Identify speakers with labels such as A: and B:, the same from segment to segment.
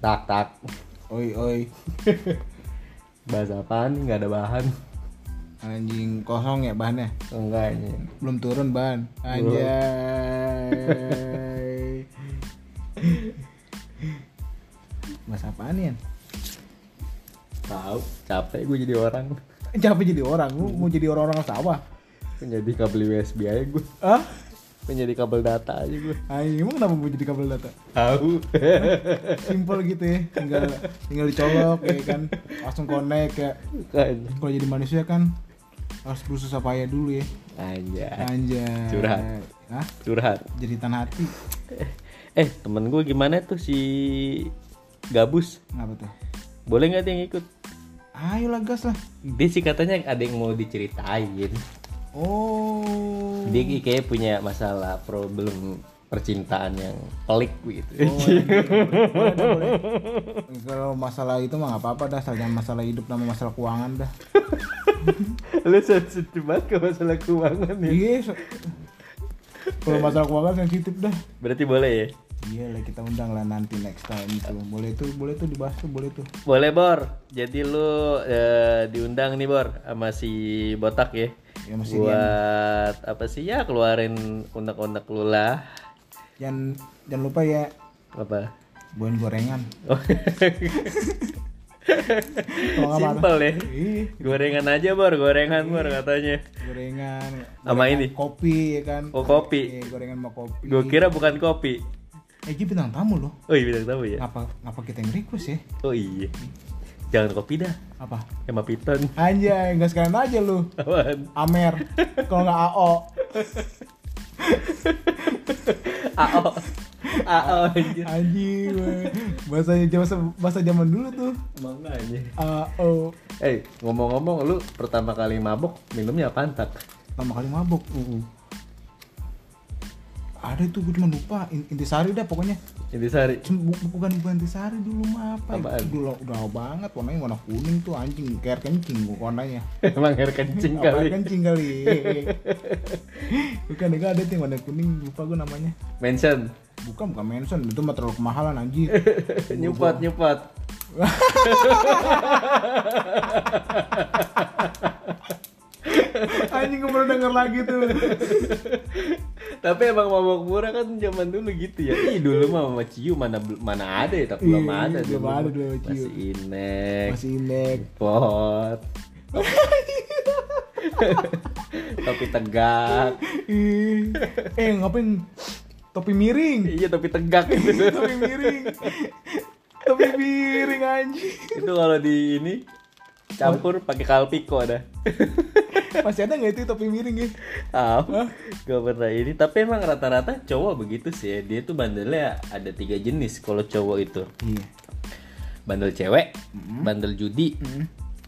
A: Tak tak.
B: Oi oi.
A: Bahasa apaan? nih? Nggak ada bahan.
B: Anjing kosong ya bahannya.
A: Enggak ini.
B: Belum turun bahan. Anjay. Mas apaan ya?
A: Tahu. Capek gue jadi orang.
B: Capek jadi orang, lu mau jadi orang-orang sawah.
A: Menjadi kabel USB aja gue.
B: Hah?
A: Menjadi kabel data aja gue.
B: Anjing, emang kenapa mau jadi kabel data?
A: Tahu.
B: Simple gitu ya, tinggal tinggal dicolok ya kan, langsung connect ya.
A: kan.
B: Kalau jadi manusia kan harus berusaha payah dulu ya.
A: Anjay.
B: Anjay.
A: Curhat.
B: Hah?
A: Curhat.
B: Jadi tanah hati.
A: Eh temen gue gimana tuh si Gabus?
B: Kenapa tuh?
A: Boleh nggak dia yang ikut?
B: Ayolah gas lah.
A: Dia sih katanya ada yang mau diceritain.
B: Oh.
A: Dia kayak punya masalah problem percintaan yang pelik gitu.
B: Oh, iya. boleh, dah, boleh. Kalau masalah itu mah nggak apa-apa dah, jangan masalah hidup sama masalah keuangan dah.
A: Lu sensitif banget ke masalah keuangan ya.
B: Iya. so- Kalau masalah keuangan sensitif dah.
A: Berarti boleh ya?
B: Iya lah kita undang lah nanti next time itu. Boleh tuh, boleh tuh dibahas tuh, boleh tuh.
A: Boleh Bor. Jadi lu eh, diundang nih Bor sama si Botak ya.
B: Ya masih
A: Buat apa sih ya keluarin unek-unek lu lah.
B: Jangan jangan lupa ya
A: Apa?
B: buahin gorengan.
A: Oh. Simpel ya. Gorengan aja Bor, gorengan Bor katanya.
B: gorengan.
A: Sama ini?
B: Kopi ya kan.
A: Oh kopi.
B: Iya, gorengan sama kopi.
A: Gue kira bukan kopi.
B: Eh, dia bintang tamu loh.
A: Oh iya bintang tamu ya.
B: Ngapa ngapa kita yang request ya?
A: Oh iya. Jangan kopi dah.
B: Apa?
A: Sama piton.
B: Anjay, nggak sekalian aja lu.
A: Apaan?
B: Amer. Kalau nggak AO.
A: AO. AO anjir.
B: Anjing. weh. Bahasanya bahasa bahasa zaman dulu tuh.
A: Makanya.
B: AO.
A: Eh, ngomong-ngomong lu pertama kali mabok minumnya apaan tak?
B: Pertama kali mabuk. Ada itu gue cuma lupa. In- Intisari dah pokoknya.
A: Intisari.
B: Bukan bukan intisari dulu mah apa?
A: Apaan?
B: Itu Dulu udah banget warnanya warna kuning tuh anjing kayak air kencing gua warnanya.
A: Emang air kencing
B: Apa air
A: kali.
B: kencing kali. bukan enggak ada tuh yang warna kuning lupa gue namanya.
A: Mention.
B: Bukan bukan Manson itu mah terlalu kemahalan anjing.
A: nyupat nyupat.
B: Anjing gue baru denger lagi tuh.
A: Tapi emang mabok murah kan zaman dulu gitu ya. Ih dulu mah sama Ciu mana mana ada ya, tapi belum
B: Iya,
A: ada
B: belum
A: dulu.
B: ada dulu Ciu.
A: Masih inek,
B: Masih inek.
A: pot. Topi tegak.
B: Eh ngapain topi miring?
A: Iya topi tegak gitu.
B: topi miring. topi miring anjing.
A: itu kalau di ini campur pakai kalpiko ada.
B: Masih ada nggak itu topi miring ya?
A: Ah, gak pernah ini. Tapi emang rata-rata cowok begitu sih. ya. Dia tuh bandelnya ada tiga jenis kalau cowok itu.
B: Iya.
A: Bandel cewek, bandel judi,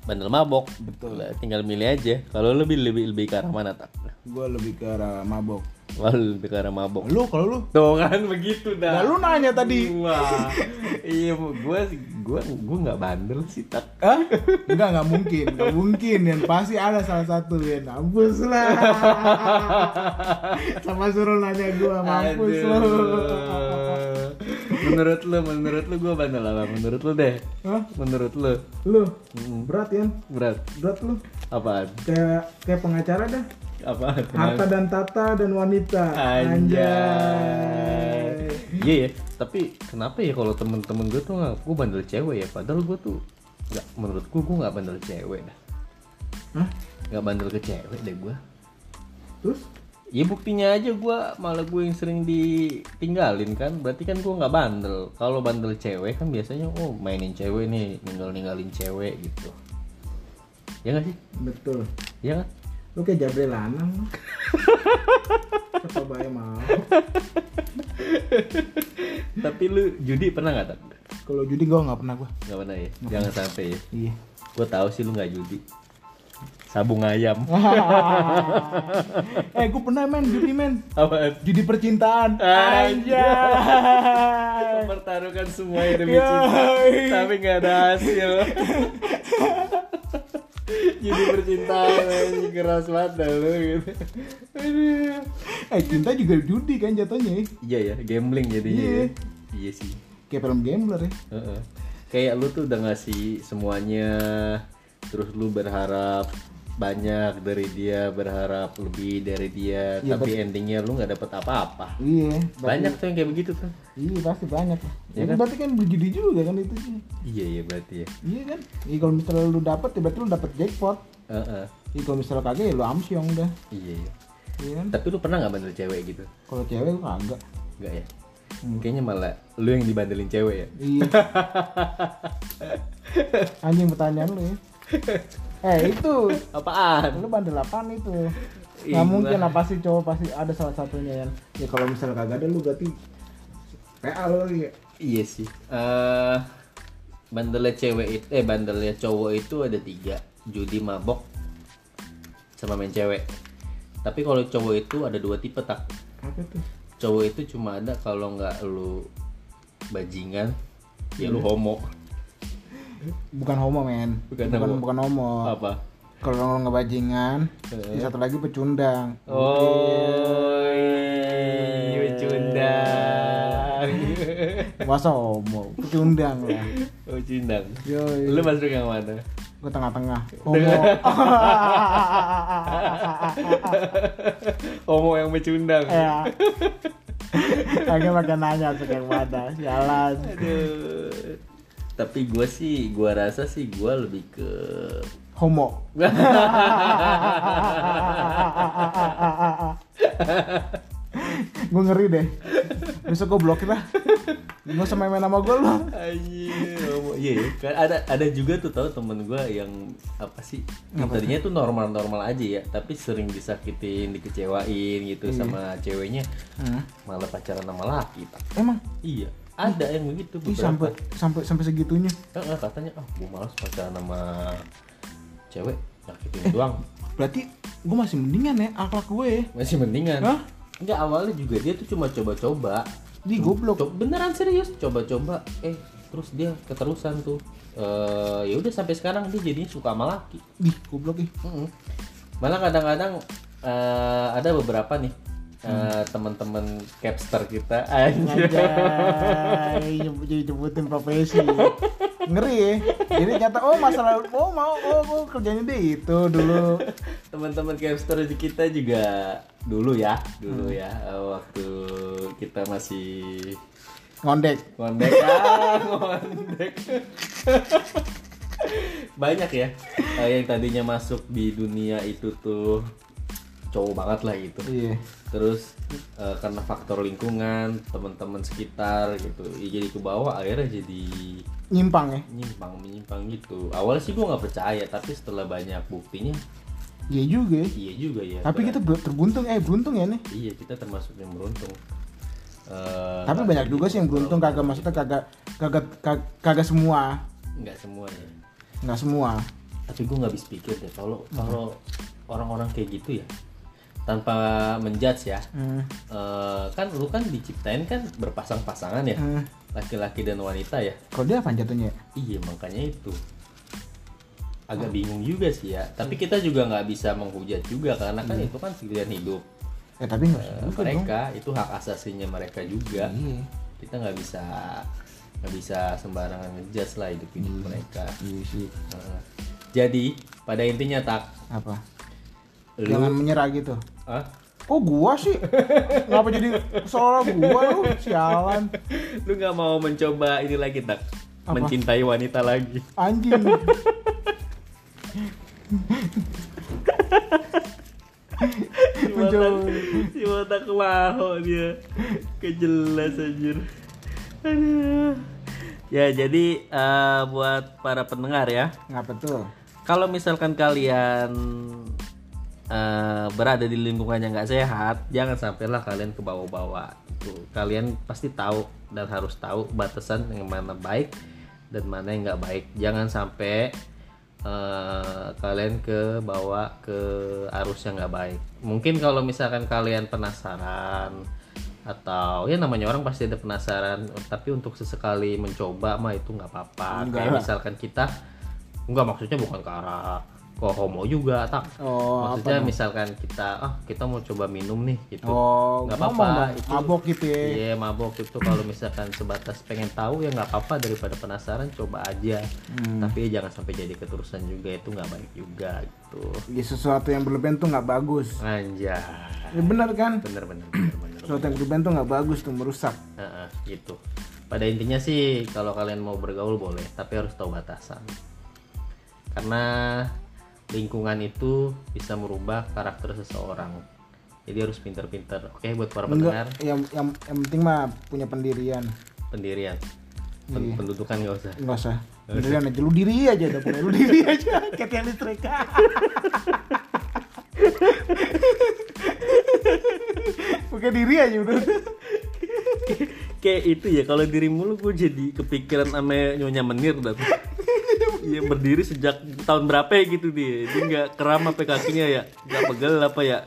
A: bandel mabok.
B: Betul.
A: Lah, tinggal milih aja. Kalau lebih lebih lebih ke arah mana tak?
B: Gue lebih ke arah mabok.
A: Wah, lu lebih ke arah mabok.
B: Lu kalau lu?
A: Tuh kan begitu dah.
B: Nah, lu nanya tadi.
A: Wah, iya, gua gua gua nggak bandel sih tak.
B: Hah? Enggak, enggak mungkin. Enggak mungkin. Yang pasti ada salah satu ya. Mampus lah. Sama suruh nanya gua, mampus lu.
A: Aduh. menurut lu, menurut lu gua bandel apa? Menurut lu deh.
B: Hah?
A: Menurut lu
B: Lu berat ya?
A: berat
B: Berat lu.
A: apaan?
B: Kayak kayak pengacara dah.
A: Apaan?
B: Harta dan tata dan wanita.
A: Anjay. Iya ya, tapi kenapa ya kalau temen-temen gue tuh nggak, gue bandel cewek ya, padahal gue tuh nggak, menurut gue gue nggak bandel cewek dah,
B: Hah?
A: nggak bandel ke cewek deh gue.
B: Terus?
A: Ya buktinya aja gue malah gue yang sering ditinggalin kan, berarti kan gue nggak bandel. Kalau bandel cewek kan biasanya oh mainin cewek nih, ninggal ninggalin cewek gitu. Ya nggak sih?
B: Betul.
A: Ya kan?
B: Lu kayak Jabril Lanang. Siapa bayar mau?
A: Tapi lu judi pernah nggak tak?
B: Kalau judi gua nggak pernah gua.
A: Nggak pernah ya? Jangan sampai ya.
B: Iya.
A: Gue tahu sih lu nggak judi. Sabung ayam.
B: eh, gua pernah men judi men.
A: Apaan?
B: Judi percintaan.
A: Anjay. Mempertaruhkan semuanya demi cinta, tapi nggak ada hasil. Jadi percintaan keras banget dah lu gitu.
B: Eh, cinta juga judi kan jatuhnya.
A: Iya ya, gambling jadinya.
B: Iya.
A: ya. Iya sih.
B: kayak film gambler ya
A: Heeh. kayak lu tuh udah ngasih semuanya terus lu berharap banyak dari dia berharap lebih dari dia
B: Iya,
A: tapi endingnya lu nggak dapet apa-apa.
B: Iya berarti-
A: banyak tuh yang kayak begitu tuh.
B: Iya pasti banyak. Ya,
A: kan?
B: berarti kan berjudi juga kan itu sih.
A: Iya iya berarti ya.
B: Iya kan? Iya kalau misalnya lu dapet ya berarti lu dapet jackpot.
A: Heeh.
B: iya kalau misalnya kagak ya lu amsyong udah
A: iya iya.
B: Iya kan?
A: Tapi lu pernah nggak bandel cewek gitu?
B: Kalau cewek gua kagak.
A: Nggak ya?
B: Hmm.
A: kayaknya malah lu yang dibandelin cewek ya.
B: Iya. Anjing pertanyaan lu ya eh itu.
A: Apaan?
B: Lu bandel apaan itu? Nggak mungkin lah pasti cowok pasti ada salah satunya kan ya kalau misalnya kagak ada lu berarti PA lu ya
A: Iya sih. eh bandelnya cewek itu, eh bandelnya cowok itu ada tiga, judi mabok, sama main cewek. Tapi kalau cowok itu ada dua tipe tak.
B: apa tuh?
A: Cowok itu cuma ada kalau nggak lu bajingan, ya lu homo.
B: Bukan homo men
A: Bukan
B: bukan
A: homo.
B: bukan homo
A: Apa?
B: kalau ngebajingan
A: Eh.
B: yang satu lagi pecundang
A: Oh, cundang.
B: masa homo pecundang lah
A: Oh, cundang.
B: Yoi.
A: Lu masuk yang mana?
B: gue tengah-tengah homo
A: Homo yang becundang.
B: ya lagi makan nanya tuh kayak mana jalan
A: Aduh. Tapi gue sih, gue rasa sih gue lebih ke
B: homo gue ngeri deh besok gue blokir lah gue sama gue loh
A: Anjir, homo. Iya, ya. Kan ada ada juga tuh tahu temen gue yang apa sih? tadinya tuh normal-normal aja ya, tapi sering disakitin, dikecewain gitu sama ceweknya, malah pacaran sama laki. Tak.
B: emang
A: Iya, ada yang begitu
B: ih, sampai sampai sampai segitunya
A: Heeh, katanya, ah, gue malas pacaran sama cewek, nyakitin doang.
B: berarti gue masih mendingan ya akhlak gue
A: Masih mendingan.
B: Hah?
A: Enggak awalnya juga dia tuh cuma coba-coba.
B: di goblok
A: Co- beneran serius coba-coba eh terus dia keterusan tuh eh ya udah sampai sekarang dia jadinya suka sama laki
B: di goblok ih
A: Mm-mm. malah kadang-kadang eh, ada beberapa nih eh, teman-teman capster kita
B: jadi nyebutin profesi. Ngeri ya. Jadi nyata oh masalah oh mau oh, oh kerjanya dia itu dulu.
A: teman-teman capster kita juga dulu ya dulu ya eh, waktu kita masih
B: Ngondek.
A: ngondek ah ngondek banyak ya eh, yang tadinya masuk di dunia itu tuh cowok banget lah gitu
B: Iya.
A: terus eh, karena faktor lingkungan teman-teman sekitar gitu ya jadi ke bawah akhirnya jadi
B: Nyimpang ya.
A: nyimpang menyimpang gitu awalnya sih gua nggak percaya tapi setelah banyak buktinya
B: Iya juga ya.
A: iya juga ya
B: Tapi kita terbuntung eh beruntung ya nih.
A: iya kita termasuk yang beruntung Eh,
B: Tapi banyak juga sih yang beruntung kagak maksudnya kagak kagak kagak, kagak semua.
A: nggak semuanya
B: Nggak semua.
A: tapi gue nggak habis pikir deh kalau kalau orang-orang kayak gitu ya tanpa menjudge ya
B: Hmm.
A: eh, kan lu kan diciptain kan berpasang-pasangan ya
B: Hmm.
A: laki-laki dan wanita ya
B: Kalau dia apa jatuhnya? ya?
A: iya makanya itu agak bingung juga sih ya tapi kita juga nggak bisa menghujat juga karena kan itu kan pilihan hidup
B: Ya tapi nggak
A: eh,
B: juga dong.
A: mereka itu hak asasinya mereka juga
B: Iya.
A: kita nggak bisa nggak bisa sembarangan ngejudge lah hidup hidup mereka
B: Iya sih.
A: Nah, jadi pada intinya tak
B: Apa?
A: lu
B: Jangan menyerah gitu.
A: Hah?
B: Oh gua sih? Ngapa jadi seolah gua lu? Sialan.
A: Lu nggak mau mencoba ini lagi tak
B: Apa?
A: mencintai wanita lagi.
B: Anjing.
A: Si botak si botak maho dia. Kejelas anjir. Aduh. ya jadi eh, buat para pendengar ya.
B: Ngapa tuh
A: kalau misalkan kalian eh, berada di lingkungan yang nggak sehat jangan sampailah kalian ke bawah-bawah. Itu kalian pasti tahu dan harus tahu batasan yang mana baik dan mana yang nggak baik. Jangan sampai eh, kalian ke bawah ke arus yang nggak baik. Mungkin kalau misalkan kalian penasaran atau ya namanya orang pasti ada penasaran tapi untuk sesekali mencoba mah itu nggak apa-apa. Kayak misalkan kita Enggak maksudnya bukan ke arah kok homo juga tak
B: Oh,
A: maksudnya
B: apa?
A: misalkan kita ah kita mau coba minum nih gitu
B: Oh,
A: nggak apa-apa itu
B: mabok gitu ya.
A: iya mabok itu kalau misalkan sebatas pengen tahu ya nggak apa-apa daripada penasaran coba aja
B: Hmm.
A: tapi ya jangan sampai jadi keterusan juga itu nggak baik juga gitu
B: Ya, sesuatu yang berlebihan tuh nggak bagus.
A: anjay
B: Ya benar kan?
A: bener bener bener bener
B: Sesuatu yang berlebihan tuh nggak bagus tuh merusak.
A: Heeh, gitu pada intinya sih kalau kalian mau bergaul boleh tapi harus tahu batasan karena lingkungan itu bisa merubah karakter seseorang jadi harus pinter-pinter oke buat para pendengar
B: yang yang yang penting mah punya pendirian.
A: pendirian Pen-
B: Iya.
A: pendudukan nggak usah
B: Enggak usah. Pendirian aja lu diri aja udah punya lu diri aja kayak tiang listrik. Pakai diri aja udah.
A: kayak itu ya kalau dirimu lu gue jadi kepikiran sama nyonya menir dah tuh. Iya berdiri sejak tahun berapa ya gitu dia? Dia nggak keram apa kakinya ya? Nggak pegel apa ya?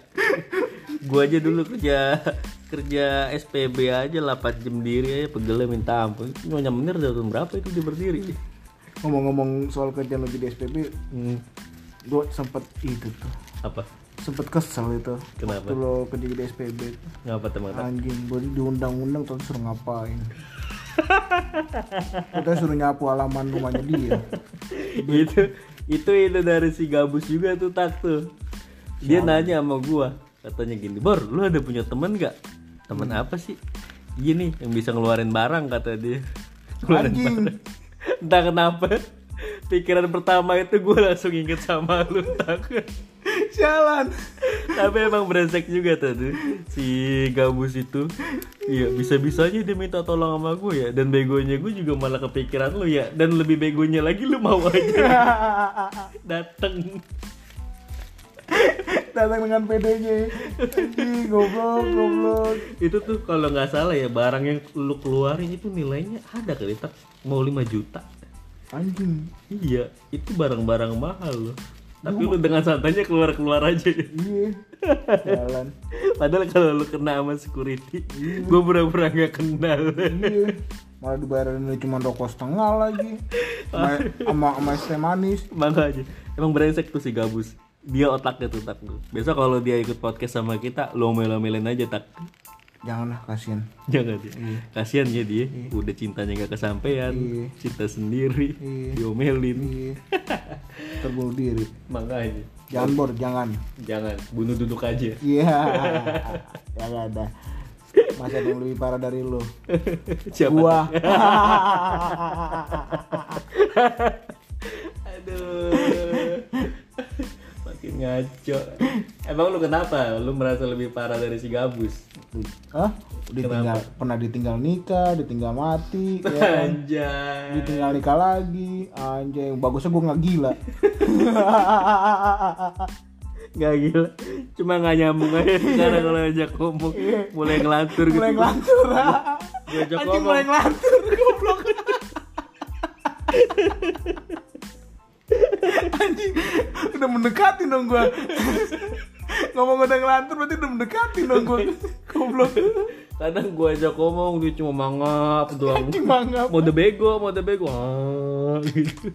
A: Gue aja dulu kerja kerja SPB aja 8 jam diri aja pegelnya minta ampun. Nyonya menir dari tahun berapa itu dia berdiri?
B: Ngomong-ngomong soal kerjaan lu jadi SPB,
A: hmm,
B: gue sempet itu tuh.
A: apa?
B: Sempet kesel itu.
A: Kenapa?
B: Waktu lo kerja jadi SPB
A: ngapa teman
B: Anjing, gue diundang-undang terus suruh ngapain? Kita suruh nyapu halaman rumahnya dia.
A: itu itu itu dari si gabus juga tuh tak tuh. Dia nanya sama gua katanya gini bor lu ada punya temen nggak? Temen apa sih? Gini yang bisa ngeluarin barang kata dia. Ngeluarin
B: Anjing.
A: barang. entah kenapa pikiran pertama itu gua langsung inget sama lu tak
B: Jalan.
A: tapi emang brengsek juga tuh, si gabus itu. Iya bisa bisanya dia minta tolong sama gue ya. Dan begonya gue juga malah kepikiran lu ya. Dan lebih begonya lagi lu mau aja. Dateng.
B: Datang dengan PD-nya. Goblok, goblok.
A: itu tuh kalau nggak salah ya barang yang lu keluarin itu nilainya ada kali tak mau 5 juta.
B: Anjing.
A: iya itu barang-barang mahal loh tapi lu dengan santainya keluar-keluar aja
B: Iya. Jalan.
A: padahal kalau lu kena sama security gue pura-pura nggak kenal
B: Iya. Malah dibayarin cuma rokok setengah lagi. Sama sama, teh manis.
A: makanya emang brengsek tuh si gabus dia otaknya tuh tak besok kalau dia ikut podcast sama kita lo omelin aja tak
B: Janganlah kasihan.
A: jangan dia kasian ya dia udah cintanya nggak kesampaian
B: Iya.
A: cinta sendiri
B: Iya.
A: diomelin
B: Iya. Terbunuh diri.
A: makanya
B: Jangan bor, jangan.
A: jangan bunuh duduk aja
B: Iya. Ya gak ada. Masih ada yang lebih parah dari lu.
A: siapa
B: Gua.
A: aduh makin ngaco emang lu kenapa lu merasa lebih parah dari si gabus
B: Hah? Ditinggal, pernah ditinggal nikah, ditinggal mati, ya kan?
A: anjay
B: ditinggal nikah lagi, anjing. Bagusnya gue nggak gila.
A: Gak gila Cuma gak nyambung aja Sekarang kalau ajak ngomong Mulai ngelantur gitu
B: mulai ngelantur.
A: Diajak ngomong
B: mulai ngelantur, goblok. Anjing, udah mendekati dong gua. Ngomong udah ngelantur berarti udah mendekati dong gua. Goblok.
A: Kadang gue ajak ngomong Dia cuma mangap doang
B: Anjing mangap.
A: Mode bego Mode bego ah, gitu.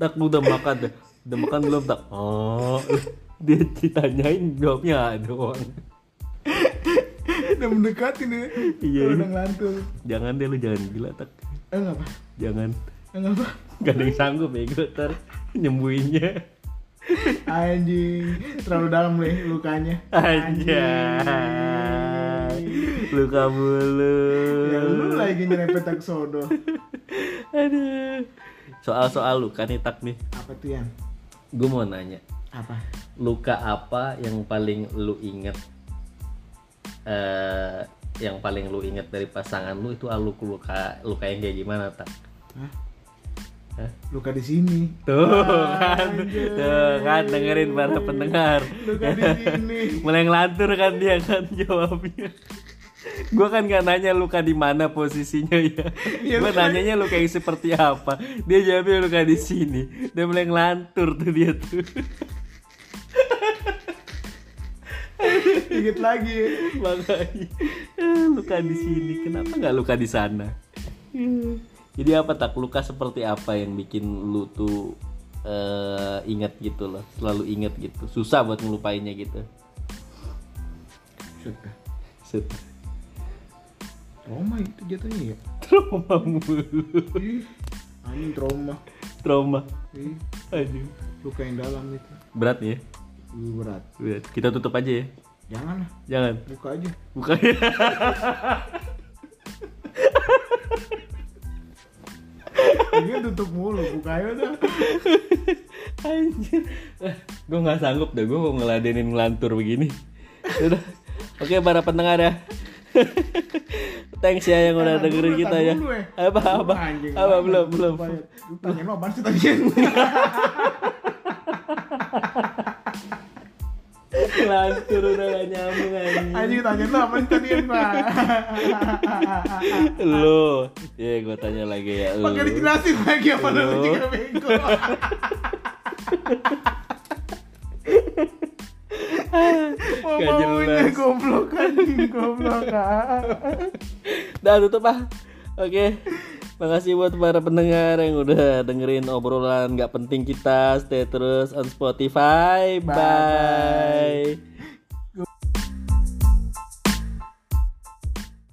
A: Tak udah makan dah Udah makan belum tak ah. Dia ditanyain Jawabnya doang
B: Udah mendekati nih.
A: Iya,
B: Udah ngelantur.
A: Jangan deh lu jangan gila tak
B: Eh ngapa?
A: Jangan
B: Eh ngapa?
A: Gak ada yang sanggup bego ntar Nyembuhinnya
B: Anjing, terlalu dalam nih lukanya.
A: Anjay Luka mulu
B: Ya lu lagi nyerempet tak sodo.
A: Aduh Soal-soal luka nih tak nih
B: Apa tuh yang?
A: Gue mau nanya
B: Apa?
A: Luka apa yang paling lu inget eh Yang paling lu inget dari pasangan lu itu ah, lu luka luka yang kayak gimana tak?
B: Hah?
A: Hah?
B: Luka di sini.
A: Tuh kan, tuh kan dengerin para pendengar.
B: Luka di sini.
A: Mulai ngelantur kan dia kan jawabnya. Gue kan gak nanya luka di mana posisinya ya.
B: Iya,
A: Gue nanyanya luka yang seperti apa. Dia jawabnya luka di sini. Dia mulai ngelantur tuh dia tuh.
B: Ingat lagi. ya.
A: Makanya eh, luka di sini. Kenapa nggak luka di sana? Jadi apa tak luka seperti apa yang bikin lu tuh eh ingat gitu loh selalu ingat gitu susah buat ngelupainnya gitu
B: Sudah.
A: Set.
B: Trauma itu jatuhnya ya.
A: trauma mulu
B: Ih, anjing trauma.
A: trauma
B: Ih,
A: aduh
B: luka yang dalam itu.
A: berat ya
B: Ih, berat.
A: berat kita tutup aja ya
B: Jangan lah,
A: jangan
B: buka aja.
A: bukan
B: Ini tutup mulu, buka aja udah.
A: Anjir. gue nggak sanggup deh gue mau ngeladenin ngelantur begini. Udah. Oke para pendengar ya. Thanks ya yang udah dengerin kita ya.
B: eh.
A: Apa apa? Apa belum belum.
B: ya. Lu Tanyain lo apaan sih tadi?
A: Udah gak nyambung anjing.
B: Anjing tanyain lo apaan sih tadi Pak?
A: Lu. Ya gue tanya lagi ya lu.
B: Pakai dijelasin lagi apa lu
A: Lu.
B: juga bego. Mau
A: Gak jelas.
B: goblok anjing goblok.
A: Dah tutup ah. Oke. Makasih buat para pendengar yang udah dengerin obrolan nggak penting kita. Stay terus on Spotify.
B: Bye-bye.
A: Bye.